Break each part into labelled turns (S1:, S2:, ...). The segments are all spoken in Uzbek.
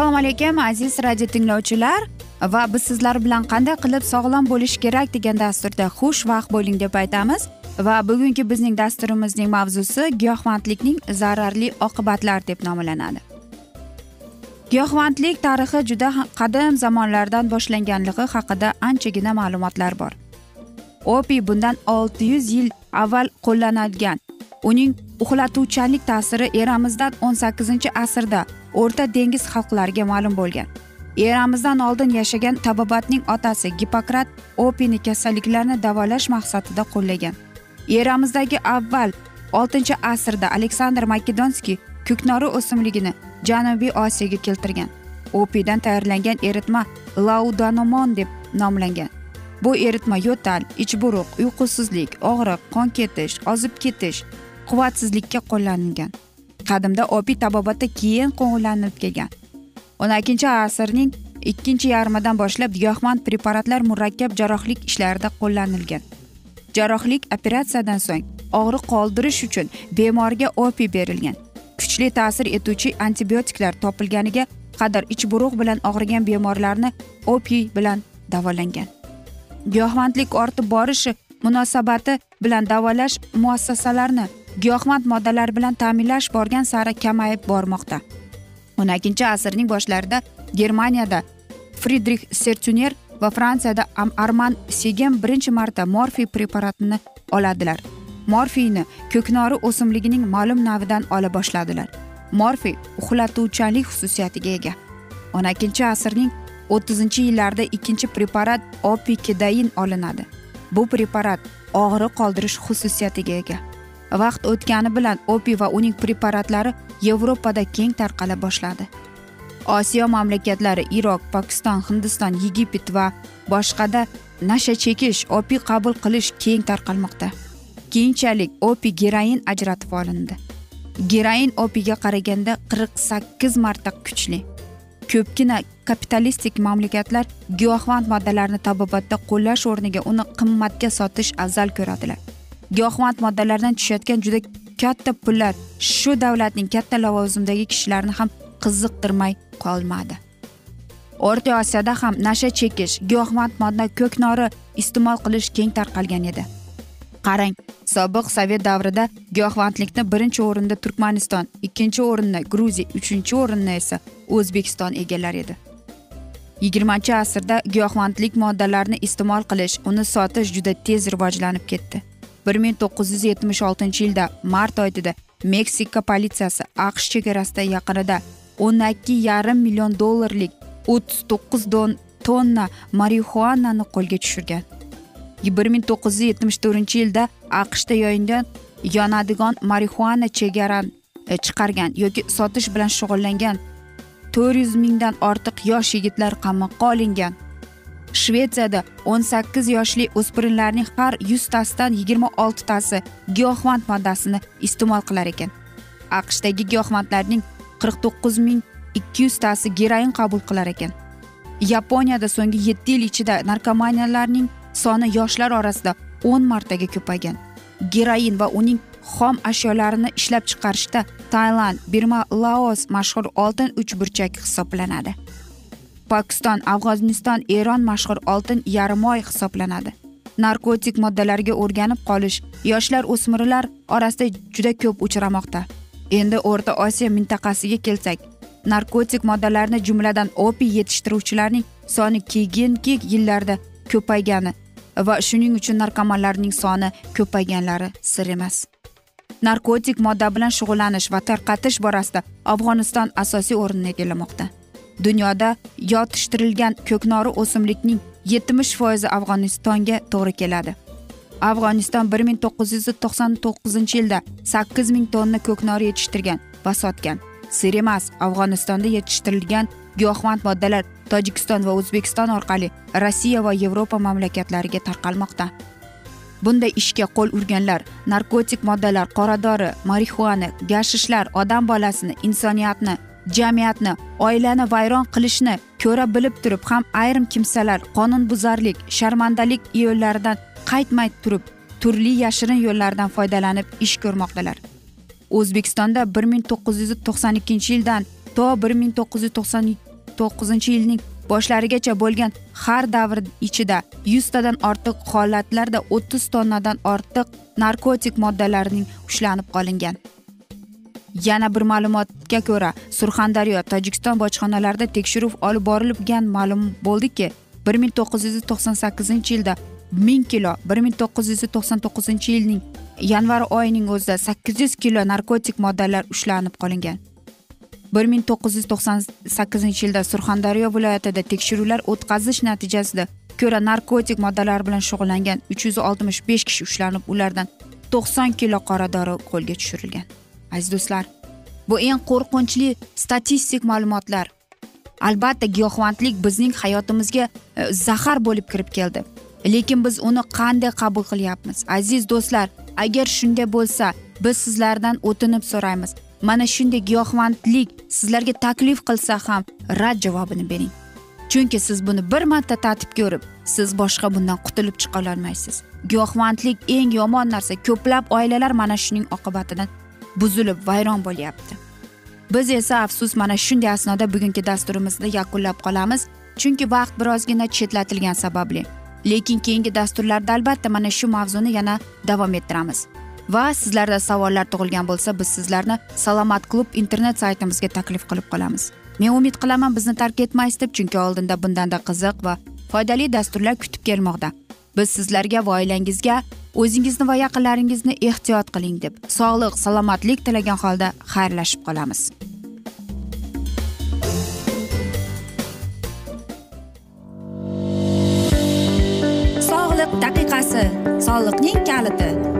S1: assalomu alaykum aziz radio tinglovchilar. Va biz sizlar bilan qanday qilib sog'lom bo'lish kerak degan dasturda xush vaqt bo'ling deb aytamiz. Va bugungi bizning dasturimizning mavzusi giyohvandlikning zararli oqibatlari deb nomlanadi. Giyohvandlik tarixi juda qadim zamonlardan boshlanganligi haqida anchagina ma'lumotlar bor. Opiy bundan olti yuz yil avval qo'llanilgan. Uning uxlatuvchanlik ta'siri eramizdan o'n sakkizinchi asrda o'rta dengiz xalqlariga ma'lum bo'lgan. Eramizdan oldin yashagan tabobatning otasi gipokrat opiyni kasalliklarni davolash maqsadida qo'llagan. Eramizdagi avval oltinchi asrda aleksandr makedonskiy kuknori o'simligini janubiy osiyoga keltirgan. Opiydan tayyorlangan eritma laudanomon deb nomlangan. Bu eritma yo'tal ichburuq uyqusizlik og'riq qon ketish ozib ketish quvvatsizlikka qo'llanilgan. Qadimda opiy tabobatda keyin qo'llanilib kelgan. O'n ikkinchi asrning ikkinchi yarmidan boshlab giyohvand preparatlar murakkab jarrohlik ishlarida qo'llanilgan. Jarrohlik operatsiyadan so'ng og'riq qoldirish uchun bemorga opiy berilgan. Kuchli ta'sir etuvchi antibiotiklar topilganiga qadar ichburug' bilan og'rigan bemorlarni opiy bilan davolangan. Giyohvandlik ortib borishi munosabati bilan davolash muassasalarini giyohvand moddalar bilan ta'minlash borgan sari kamayib bormoqda. O'n ikkinchi asrning boshlarida germaniyada fridrix sertuner va fransiyada arman segen birinchi marta morfiy preparatini oladilar. Morfiyni ko'knori o'simligining ma'lum navidan ola boshladilar. Morfiy uxlatuvchanlik xususiyatiga ega. O'n ikkinchi asrning o'ttizinchi yillarda ikkinchi preparat opikedain olinadi. Bu preparat og'riq qoldirish xususiyatiga ega. Vaqt o'tgani bilan opiy va uning preparatlari yevropada keng tarqala boshladi. Osiyo mamlakatlari iroq pokiston hindiston yegipet va boshqada nasha chekish opiy qabul qilish keng tarqalmoqda. Keyinchalik opiy geroin ajratib olindi. Geroin opiyga qaraganda qirq sakkiz marta kuchli. Ko'pgina kapitalistik mamlakatlar giyohvand moddalarni tabobatda qo'llash o'rniga uni qimmatga sotish afzal ko'radilar. Giyohvand moddalardan tushayotgan juda katta pullar shu davlatning katta lavozimdagi kishilarni ham qiziqtirmay qolmadi. O'rta osiyoda ham nasha chekish giyohvand modda ko'knori iste'mol qilish keng tarqalgan edi. Qarang sobiq sovet davrida giyohvandlikni birinchi o'rinda turkmaniston ikkinchi o'rinni gruziya uchinchi o'rinni esa o'zbekiston egallar edi. Yigirmanchi asrda giyohvandlik moddalarini iste'mol qilish uni sotish juda tez rivojlanib ketdi. bir ming to'qqiz yuz yetmish oltinchi yilda mart oyida meksika politsiyasi aqsh chegarasida yaqinida o'n ikki yarim million dollarlik o'ttiz to'qqiz tonna marixuanani qo'lga tushirgan. Bir ming to'qqiz yuz yetmish to'rtinchi yilda aqshda yoyingan yonadigan marixuana chegara e, chiqargan yoki sotish bilan shug'ullangan to'rt yuz mingdan ortiq yosh yigitlar qamoqqa olingan. Shvetsiyada o'n sakkiz yoshli o'spirinlarning har yuztasidan yigirma oltitasi giyohvand moddasini iste'mol qilar ekan. Aqshdagi giyohvandlarning qirq to'qqiz ming ikki yuztasi geroin qabul qilar ekan. Yaponiyada so'nggi yetti yil ichida narkomaniyalarning soni yoshlar orasida o'n martaga ko'paygan geroin va uning xom ashyolarini ishlab chiqarishda tailand birma laos mashhur oltin uchburchak hisoblanadi. Pokiston afg'oniston eron mashhur oltin yarimoy hisoblanadi. Narkotik moddalarga o'rganib qolish yoshlar o'smirlar orasida juda ko'p uchramoqda. Endi o'rta osiyo mintaqasiga kelsak narkotik moddalarni jumladan opiy yetishtiruvchilarning soni keyingi yillarda ko'paygani va shuning uchun narkomanlarning soni ko'payganlari sir emas. Narkotik modda bilan shug'ullanish va tarqatish borasida afg'oniston asosiy o'rinni egallamoqda dunyoda yotishtirilgan ko'knori o'simlikning yetmish foizi afg'onistonga to'g'ri keladi. Afg'oniston bir ming to'qqiz yuz to'qson to'qqizinchi yilda sakkiz ming tonna ko'knori yetishtirgan va sotgan. Sir emas afg'onistonda yetishtirilgan giyohvand moddalar tojikiston va o'zbekiston orqali rossiya va yevropa mamlakatlariga tarqalmoqda. Bunday ishga qo'l urganlar narkotik moddalar qora dori marixuana gashishlar odam bolasini insoniyatni jamiyatni oilani vayron qilishni ko'ra bilib turib ham ayrim kimsalar qonunbuzarlik sharmandalik yo'llaridan qaytmay turib turli yashirin yo'llardan foydalanib ish ko'rmoqdalar. O'zbekistonda bir ming to'qqiz yuz to'qson ikkinchi yildan to bir ming to'qqiz yuz to'qson to'qqizinchi yilning boshlarigacha bo'lgan har davr ichida yuztadan ortiq holatlarda o'ttiz tonnadan ortiq narkotik moddalarning ushlanib qolingan. Yana bir ma'lumotga ko'ra surxondaryo tojikiston bojxonalarida tekshiruv olib borilgan ma'lum bo'ldiki bir ming to'qqiz yuz to'qson sakkizinchi yilda ming kilo bir ming to'qqiz yuz to'qson to'qqizinchi yilning yanvar oyining o'zida sakkiz yuz kilo narkotik moddalar ushlanib qolingan. Bir ming to'qqiz yuz to'qson sakkizinchi yilda surxondaryo viloyatida tekshiruvlar o'tkazish natijasida ko'ra narkotik moddalar bilan shug'ullangan uch yuz oltmish besh kishi ushlanib ulardan to'qson kilo qora dori qo'lga tushirilgan. Aziz do'stlar bu eng qo'rqinchli statistik ma'lumotlar. Albatta giyohvandlik bizning hayotimizga e, zahar bo'lib kirib keldi. Lekin biz uni qanday qabul qilyapmiz? Aziz do'stlar agar shunday bo'lsa biz sizlardan o'tinib so'raymiz. Mana shunday giyohvandlik sizlarga taklif qilsa ham rad javobini bering. Chunki siz buni bir marta tatib ko'rib siz boshqa bundan qutulib chiqa olmaysiz giyohvandlik eng yomon narsa ko'plab oilalar mana shuning oqibatidan buzilib vayron bo'lyapti. Biz esa afsus mana shunday asnoda bugungi dasturimizni yakunlab qolamiz chunki vaqt birozgina chetlatilgani sababli. Lekin keyingi dasturlarda albatta mana shu mavzuni yana davom ettiramiz. Va sizlarda savollar tug'ilgan bo'lsa biz sizlarni salomat klub internet saytimizga taklif qilib qolamiz. Men umid qilaman bizni tark etmaysiz deb chunki oldinda bundanda qiziq va foydali dasturlar kutib kelmoqda. Biz sizlarga va oilangizga o'zingizni va yaqinlaringizni ehtiyot qiling deb sog'lik salomatlik tilagan holda xayrlashib qolamiz. Sog'liq daqiqasi soliqning kaliti.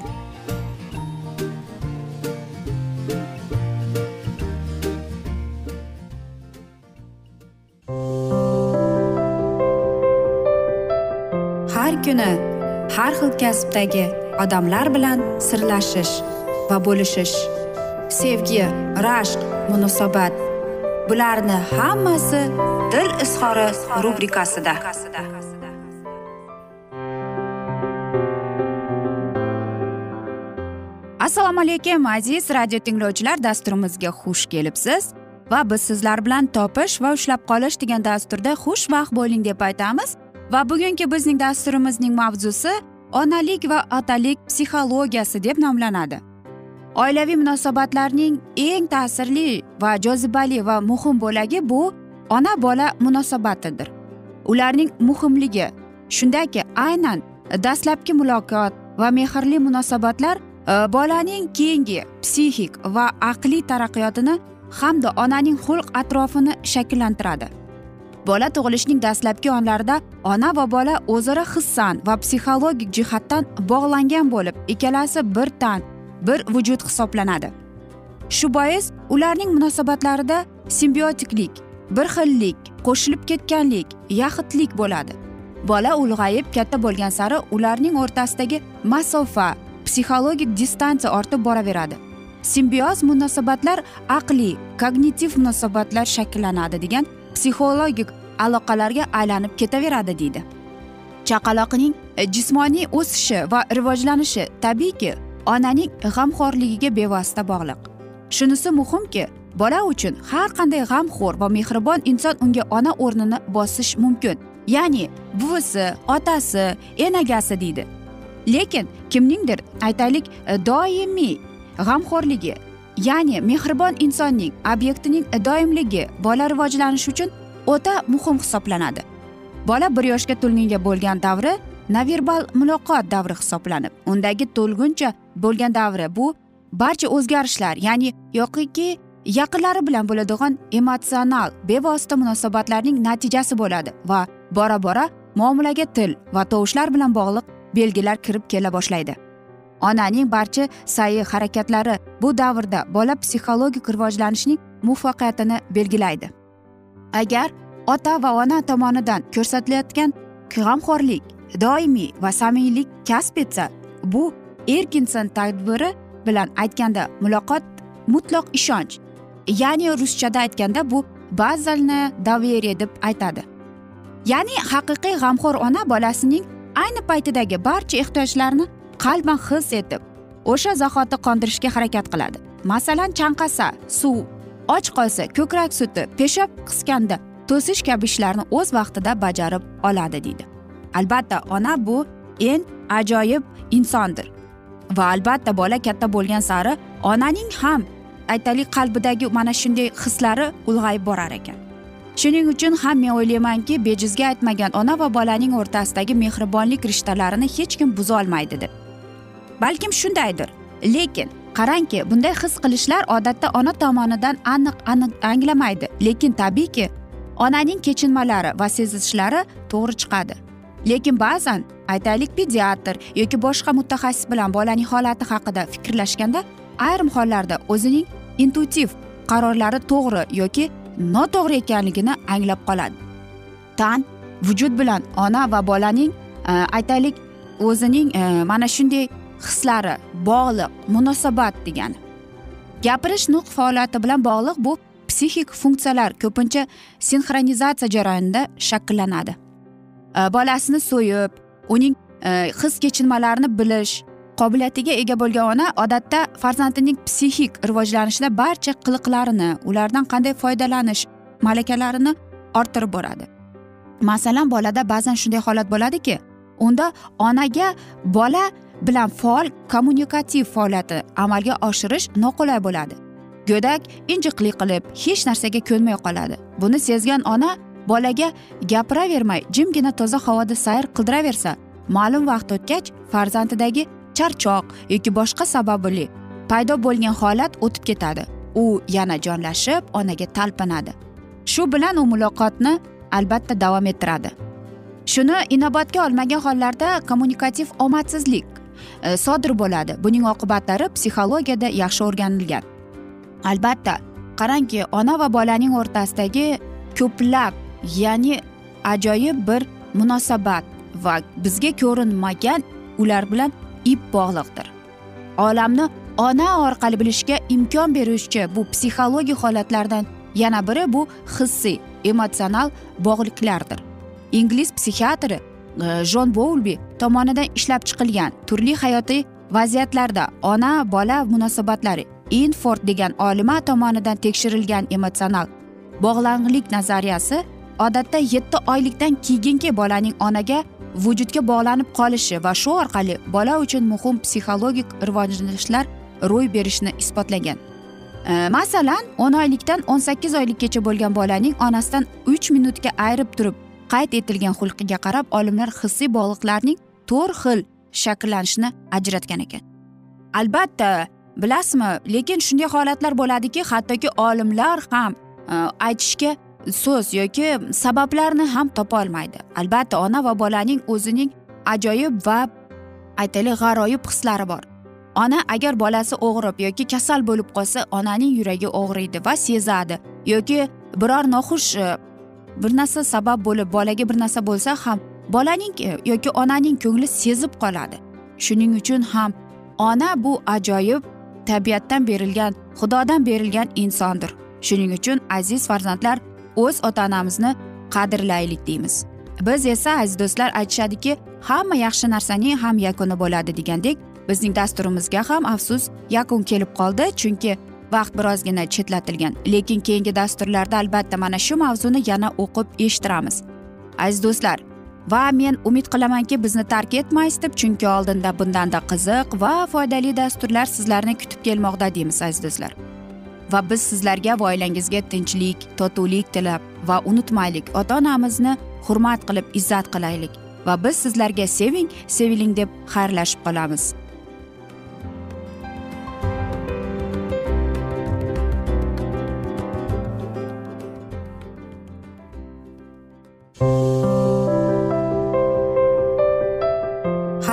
S1: Kuni har xil kasbdagi odamlar bilan sirlashish va bo'lishish sevgi rashq munosabat bularni hammasi dil izhori rubrikasida. Assalomu alaykum aziz radio tinglovchilar dasturimizga xush kelibsiz va biz sizlar bilan topish va ushlab qolish degan dasturda xushvaqt bo'ling deb aytamiz. Va bugungi bizning dasturimizning mavzusi onalik va otalik psixologiyasi deb nomlanadi. Oilaviy munosabatlarning eng ta'sirli va jozibali va muhim bo'lagi bu ona bola munosabatidir. Ularning muhimligi shundaki aynan dastlabki muloqot va mehrli munosabatlar e, bolaning keyingi psixik va aqliy taraqqiyotini hamda onaning xulq atrofini shakllantiradi. Bola tug'ilishning dastlabki onlarida ona va bola o'zaro hissan va psixologik jihatdan bog'langan bo'lib ikkalasi bir tan bir vujud hisoblanadi. Shu bois ularning munosabatlarida simbiotiklik bir xillik qo'shilib ketganlik yaxitlik bo'ladi. Bola ulg'ayib katta bo'lgan sari ularning o'rtasidagi masofa psixologik distansiya ortib boraveradi. Simbioz munosabatlar aqliy kognitiv munosabatlar shakllanadi degan psixologik aloqalarga aylanib ketaveradi deydi. Chaqaloqning jismoniy o'sishi va rivojlanishi tabiiyki onaning g'amxo'rligiga bevosita bog'liq. Shunisi muhimki bola uchun har qanday g'amxo'r va mehribon inson unga ona o'rnini bosish mumkin ya'ni buvisi otasi enagasi deydi. Lekin kimningdir aytaylik doimiy g'amxo'rligi ya'ni mehribon insonning obyektining doimligi bola rivojlanishi uchun o'ta muhim hisoblanadi. Bola bir yoshga to'lgunga bo'lgan davri naverbal muloqot davri hisoblanib undagi to'lguncha bo'lgan davri bu barcha o'zgarishlar ya'ni yoqiki yaqinlari bilan bo'ladigan emotsional bevosita munosabatlarning natijasi bo'ladi va bora bora muomalaga til va tovushlar bilan bog'liq belgilar kirib kela boshlaydi. Onaning barcha sa'yi harakatlari bu davrda bola psixologik rivojlanishning muvaffaqiyatini belgilaydi. Agar ota va ona tomonidan ko'rsatilayotgan g'amxo'rlik doimiy va samimiylik kasb etsa bu erkinson tadbiri bilan aytganda muloqot mutloq ishonch ya'ni ruschada aytganda bu bazalni доверие deb aytadi. Ya'ni haqiqiy g'amxo'r ona bolasining ayni paytidagi barcha ehtiyojlarini qalban his etib o'sha zahoti qondirishga harakat qiladi. Masalan chanqasa suv och qolsa ko'krak suti peshob qisganda to'sish kabi ishlarni o'z vaqtida bajarib oladi deydi. Albatta ona bu eng ajoyib insondir. Va albatta bola katta bo'lgan sari onaning ham aytaylik qalbidagi mana shunday hislari ulg'ayib borar ekan. Shuning uchun ham men o'ylaymanki bejizga aytmagan ona va bolaning o'rtasidagi mehribonlik rishtalarini hech kim buzolmaydi deb balkim shundaydir. Lekin qarangki bunday his qilishlar odatda ona tomonidan aniq aniq anglamaydi. Lekin tabiiyki onaning kechinmalari va sezishlari to'g'ri chiqadi. Lekin ba'zan aytaylik pediatr yoki boshqa mutaxassis bilan bolaning holati haqida fikrlashganda ayrim hollarda o'zining intuitiv qarorlari to'g'ri yoki noto'g'ri ekanligini anglab qoladi. Tan vujud bilan ona va bolaning e, aytaylik o'zining e, mana shunday hislari bog'liq munosabat degani gapirish nutq faoliyati bilan bog'liq bu psixik funksiyalar ko'pincha sinxronizatsiya jarayonida shakllanadi. E, bolasini so'yib uning e, his kechinmalarini bilish qobiliyatiga ega bo'lgan ona odatda farzandining psixik rivojlanishida barcha qiliqlarini ulardan qanday foydalanish malakalarini orttirib boradi. Masalan bolada ba'zan shunday holat bo'ladiki unda onaga bola bilan faol kommunikativ faoliyatni amalga oshirish noqulay bo'ladi. Go'dak injiqlik qilib hech narsaga ko'nmay qoladi. Buni sezgan ona bolaga gapiravermay jimgina toza havoda sayr qildiraversa ma'lum vaqt o'tgach farzandidagi charchoq yoki boshqa sababli paydo bo'lgan holat o'tib ketadi. U yana jonlashib onaga talpinadi. Shu bilan u muloqotni albatta davom ettiradi. Shuni inobatga olmagan hollarda kommunikativ omadsizlik E, sodir bo'ladi. Buning oqibatlari psixologiyada yaxshi o'rganilgan. Albatta qarangki ona va bolaning o'rtasidagi ko'plab ya'ni ajoyib bir munosabat va bizga ko'rinmagan ular bilan ip bog'liqdir. Olamni ona orqali bilishga imkon beruvchi bu psixologik holatlardan yana biri bu hissiy emotsional bog'liqliklardir ingliz psixiatri Э, jon boulbi tomonidan ishlab chiqilgan turli hayotiy vaziyatlarda ona bola munosabatlari inford degan olima tomonidan tekshirilgan emotsional bog'lanqlik nazariyasi odatda yetti oylikdan keyingi bolaning onaga vujudga bog'lanib qolishi va shu orqali bola uchun muhim psixologik rivojlanishlar ro'y berishini isbotlagan. E, masalan o'n oylikdan o'n sakkiz oylikgacha bo'lgan bolaning onasidan uch minutga ayirib turib qayd etilgan xulqiga qarab olimlar hissiy bog'liqlarning to'rt xil shakllanishini ajratgan ekan. Albatta bilasizmi lekin shunday holatlar bo'ladiki hattoki olimlar ham e, aytishga so'z yoki sabablarni ham topolmaydi albatta ona va bolaning o'zining ajoyib va aytaylik g'aroyib hislari bor. Ona agar bolasi og'rib yoki kasal bo'lib qolsa onaning yuragi og'riydi va sezadi yoki biror noxush e, bir narsa sabab bo'lib bolaga bir narsa bo'lsa ham bolaning e, yoki onaning ko'ngli sezib qoladi. Shuning uchun ham ona bu ajoyib tabiatdan berilgan xudodan berilgan insondir. Shuning uchun aziz farzandlar o'z ota onamizni qadrlaylik deymiz. Biz esa aziz do'stlar aytishadiki hamma yaxshi narsaning ham yakuni bo'ladi degandek bizning dasturimizga ham afsus yakun kelib qoldi. Chunki vaqt birozgina chetlatilgan. Lekin keyingi dasturlarda albatta mana shu mavzuni yana o'qib eshittiramiz. Aziz do'stlar va men umid qilamanki bizni tark etmaysiz deb chunki oldinda bundanda qiziq va foydali dasturlar sizlarni kutib kelmoqda deymiz aziz do'stlar. Va biz sizlarga va oilangizga tinchlik totuvlik tilab va unutmaylik ota onamizni hurmat qilib izzat qilaylik. Va biz sizlarga seving seviling deb xayrlashib qolamiz.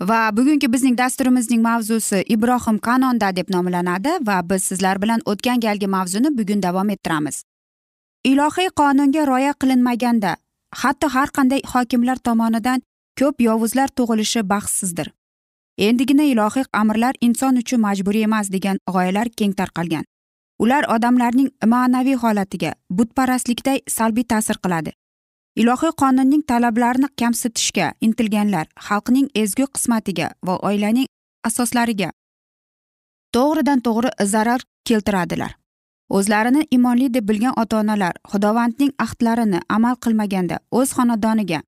S1: Va bugungi bizning dasturimizning mavzusi ibrohim kanonda deb nomlanadi va biz sizlar bilan o'tgan galgi mavzuni bugun davom ettiramiz. Ilohiy qonunga rioya qilinmaganda hatto har qanday hokimlar tomonidan ko'p yovuzlar tug'ilishi baxtsizdir. Endigina ilohiy amrlar inson uchun majburiy emas degan g'oyalar keng tarqalgan. Ular odamlarning ma'naviy holatiga butparastlikday salbiy ta'sir qiladi. Ilohiy qonunning talablarini kamsitishga intilganlar xalqning ezgu qismatiga va oilaning asoslariga to'g'ridan to'g'ri zarar keltiradilar. O'zlarini imonli deb bilgan ota onalar xudovandning ahdlarini amal qilmaganda o'z xonadoniga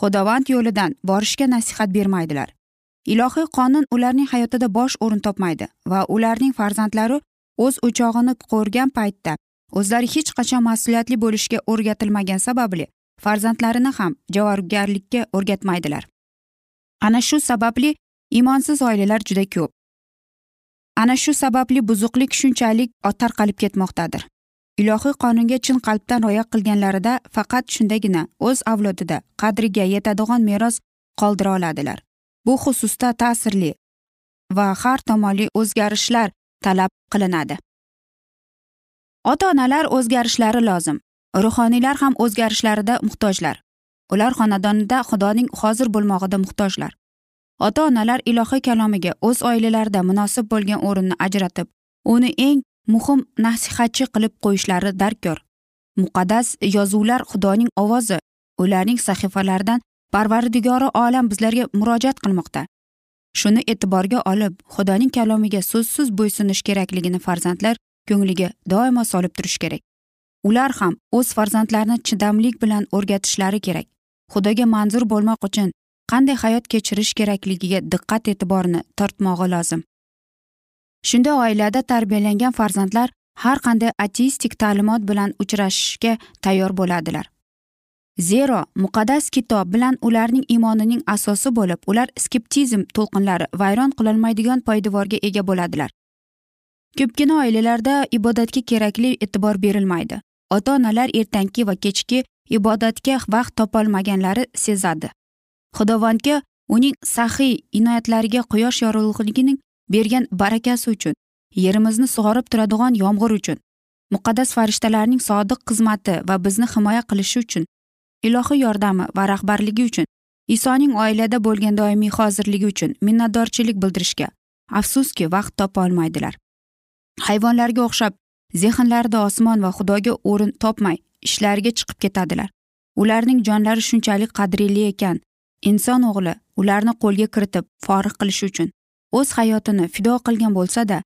S1: xudovand yo'lidan borishga nasihat bermaydilar. Ilohiy qonun ularning hayotida bosh o'rin topmaydi va ularning farzandlari o'z o'chog'ini qo'rgan paytda o'zlari hech qachon mas'uliyatli bo'lishga o'rgatilmagan sababli farzandlarini ham javobgarlikka o'rgatmaydilar. Ana shu sababli imonsiz oilalar juda ko'p. Ana shu sababli buzuqlik shunchalik tarqalib ketmoqdadir. Ilohiy qonunga chin qalbdan rioya qilganlarida faqat shundagina o'z avlodida qadriga yetadigan meros qoldira oladilar. Bu xususda ta'sirli va har tomonli o'zgarishlar talab qilinadi. Ota onalar o'zgarishlari lozim. Ruhoniylar ham o'zgarishlarida muhtojlar. Ular xonadonida xudoning hozir bo'lmog'ida muhtojlar. Ota onalar ilohiy kalomiga o'z oilalarida munosib bo'lgan o'rinni ajratib uni eng muhim nasihatchi qilib qo'yishlari darkor. Muqaddas yozuvlar xudoning ovozi ularning sahifalaridan parvardigori olam bizlarga murojaat qilmoqda. Shuni e'tiborga olib xudoning kalomiga so'zsiz bo'ysunish kerakligini farzandlar ko'ngliga doimo solib turish kerak. Ular ham o'z farzandlarini chidamlik bilan o'rgatishlari kerak. Xudoga manzur bo'lmoq uchun qanday hayot kechirish kerakligiga diqqat e'tiborni tortmog'i lozim. Shunday oilada tarbiyalangan farzandlar har qanday ateistik ta'limot bilan uchrashishga tayyor bo'ladilar. Zero muqaddas kitob bilan ularning iymonining asosi bo'lib ular skeptizm to'lqinlari vayron qilolmaydigan poydevorga ega bo'ladilar. Ko'pgina oilalarda ibodatga kerakli e'tibor berilmaydi. Ota onalar ertangi va kechki ibodatga vaqt topolmaganlari sezadi. Xudovandga uning saxiy inoyatlariga quyosh yorug'ligining bergan barakasi uchun yerimizni sug'orib turadigan yomg'ir uchun muqaddas farishtalarning sodiq xizmati va bizni himoya qilishi uchun ilohiy yordami va rahbarligi uchun isoning oilada bo'lgan doimiy hozirligi uchun minnatdorchilik bildirishga afsuski vaqt topa olmaydilar hayvonlarga o'xshab zehnlarida osmon va xudoga o'rin topmay ishlariga chiqib ketadilar. Ularning jonlari shunchalik qadrli ekan. Inson o'g'li ularni qo'lga kiritib forig' qilish uchun o'z hayotini fido qilgan bo'lsada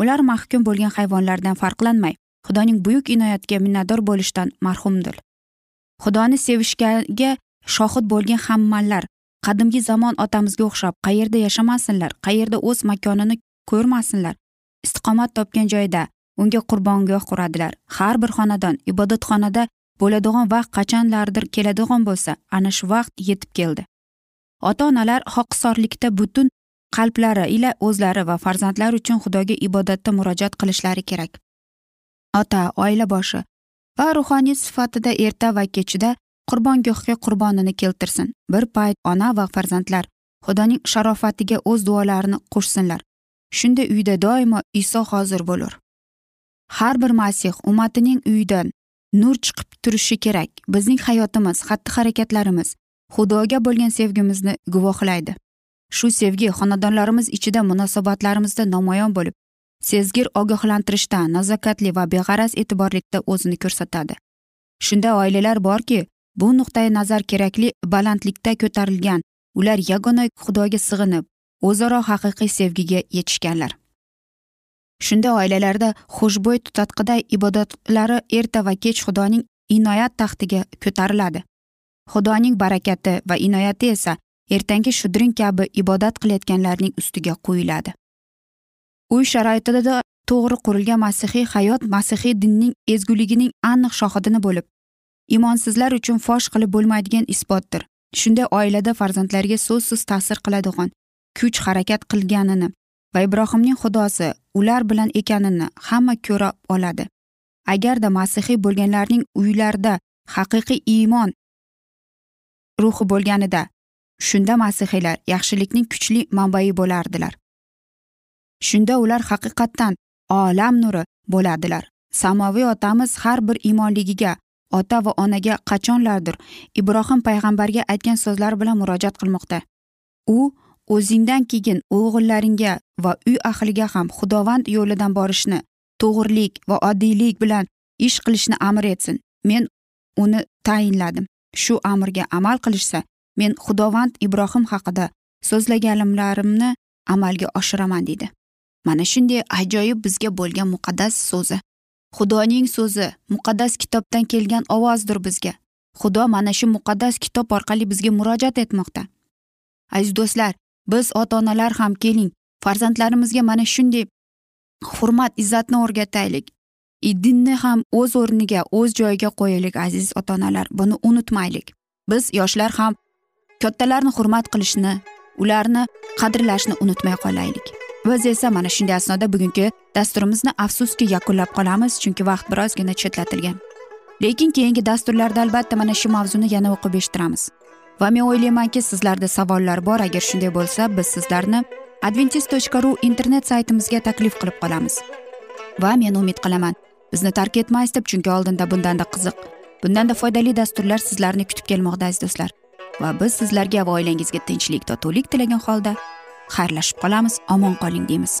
S1: ular mahkum bo'lgan hayvonlardan farqlanmay xudoning buyuk inoyatiga minnatdor bo'lishdan marhumdir. Xudoni sevishgaga shohid bo'lgan hammalar qadimgi zamon otamizga o'xshab qayerda yashamasinlar qayerda o'z makonini ko'rmasinlar istiqomat topgan joyda unga qurbongoh quradilar. Har bir xonadon ibodatxonada bo'ladigan vaqt qachonlardir keladigan bo'lsa ana shu vaqt yetib keldi. Ota onalar xoqsorlikda butun qalblari ila o'zlari va farzandlari uchun xudoga ibodatda murojaat qilishlari kerak. Ota oila boshi va ruhoniy sifatida erta va kechida qurbongohga qurbonini keltirsin. Bir payt ona va farzandlar xudoning sharofatiga o'z duolarini qo'shsinlar. Shunda uyda doimo iso hozir bo'lur. Har bir masih ummatining uyidan nur chiqib turishi kerak. Bizning hayotimiz xatti harakatlarimiz xudoga bo'lgan sevgimizni guvohlaydi. Shu sevgi xonadonlarimiz ichida munosabatlarimizda namoyon bo'lib sezgir ogohlantirishda nazokatli va beg'araz e'tiborlikda o'zini ko'rsatadi. Shunday oilalar borki bu nuqtai nazar kerakli balandlikda ko'tarilgan ular yagona xudoga sig'inib o'zaro haqiqiy sevgiga yetishganlar. Shunda oilalarda xushbo'y tutatqiday ibodatlari erta va kech xudoning inoyat taxtiga ko'tariladi. Xudoning barakati va inoyati esa ertangi shudring kabi ibodat qilayotganlarning ustiga quyiladi uy sharoitida to'g'ri qurilgan masihiy hayot masihiy dinning ezguligining aniq shohidini bo'lib imonsizlar uchun fosh qilib bo'lmaydigan isbotdir. Shunday oilada farzandlarga so'zsiz ta'sir qiladigan kuch harakat qilganini va ibrohimning xudosi ular bilan ekanini hamma ko'ra oladi. Agarda masihiy bo'lganlarning uylarida haqiqiy iymon ruhi bo'lganida shunda masihiylar yaxshilikning kuchli manbai bo'lardilar. Shunda ular haqiqatdan olam nuri bo'ladilar samoviy otamiz har bir iymonligiga ota va onaga qachonlardir ibrohim payg'ambarga aytgan so'zlar bilan murojaat qilmoqda. U o'zingdan keyin o'g'illaringga va uy ahliga ham xudovand yo'lidan borishni to'g'rilik va oddiylik bilan ish qilishni amr etsin. Men uni tayinladim. Shu amrga amal qilishsa men xudovand ibrohim haqida so'zlaganlarimni amalga oshiraman deydi mana shunday ajoyib bizga bo'lgan muqaddas so'zi. Xudoning so'zi muqaddas kitobdan kelgan ovozdir bizga. Xudo mana shu muqaddas kitob orqali bizga murojaat etmoqda. Aziz do'stlar biz ota onalar ham keling farzandlarimizga mana shunday hurmat izzatni o'rgataylik. E, dinni ham o'z o'rniga o'z joyiga qo'yaylik aziz ota onalar buni unutmaylik. Biz yoshlar ham kattalarni hurmat qilishni ularni qadrlashni unutmay qolaylik. Biz esa mana shunday asnoda bugungi dasturimizni afsuski yakunlab qolamiz chunki vaqt birozgina chetlatilgan. Lekin keyingi dasturlarda albatta mana shu mavzuni yana o'qib eshittiramiz. Va men o'ylaymanki sizlarda savollar bor. Agar shunday bo'lsa biz sizlarni adventis tochka ru internet saytimizga taklif qilib qolamiz. Va men umid qilaman bizni tark etmaysiz deb chunki oldinda bundanda qiziq bundanda foydali dasturlar sizlarni kutib kelmoqda aziz do'stlar. Va biz sizlarga va oilangizga tinchlik totuvlik tilagan holda xayrlashib qolamiz. Omon qoling deymiz.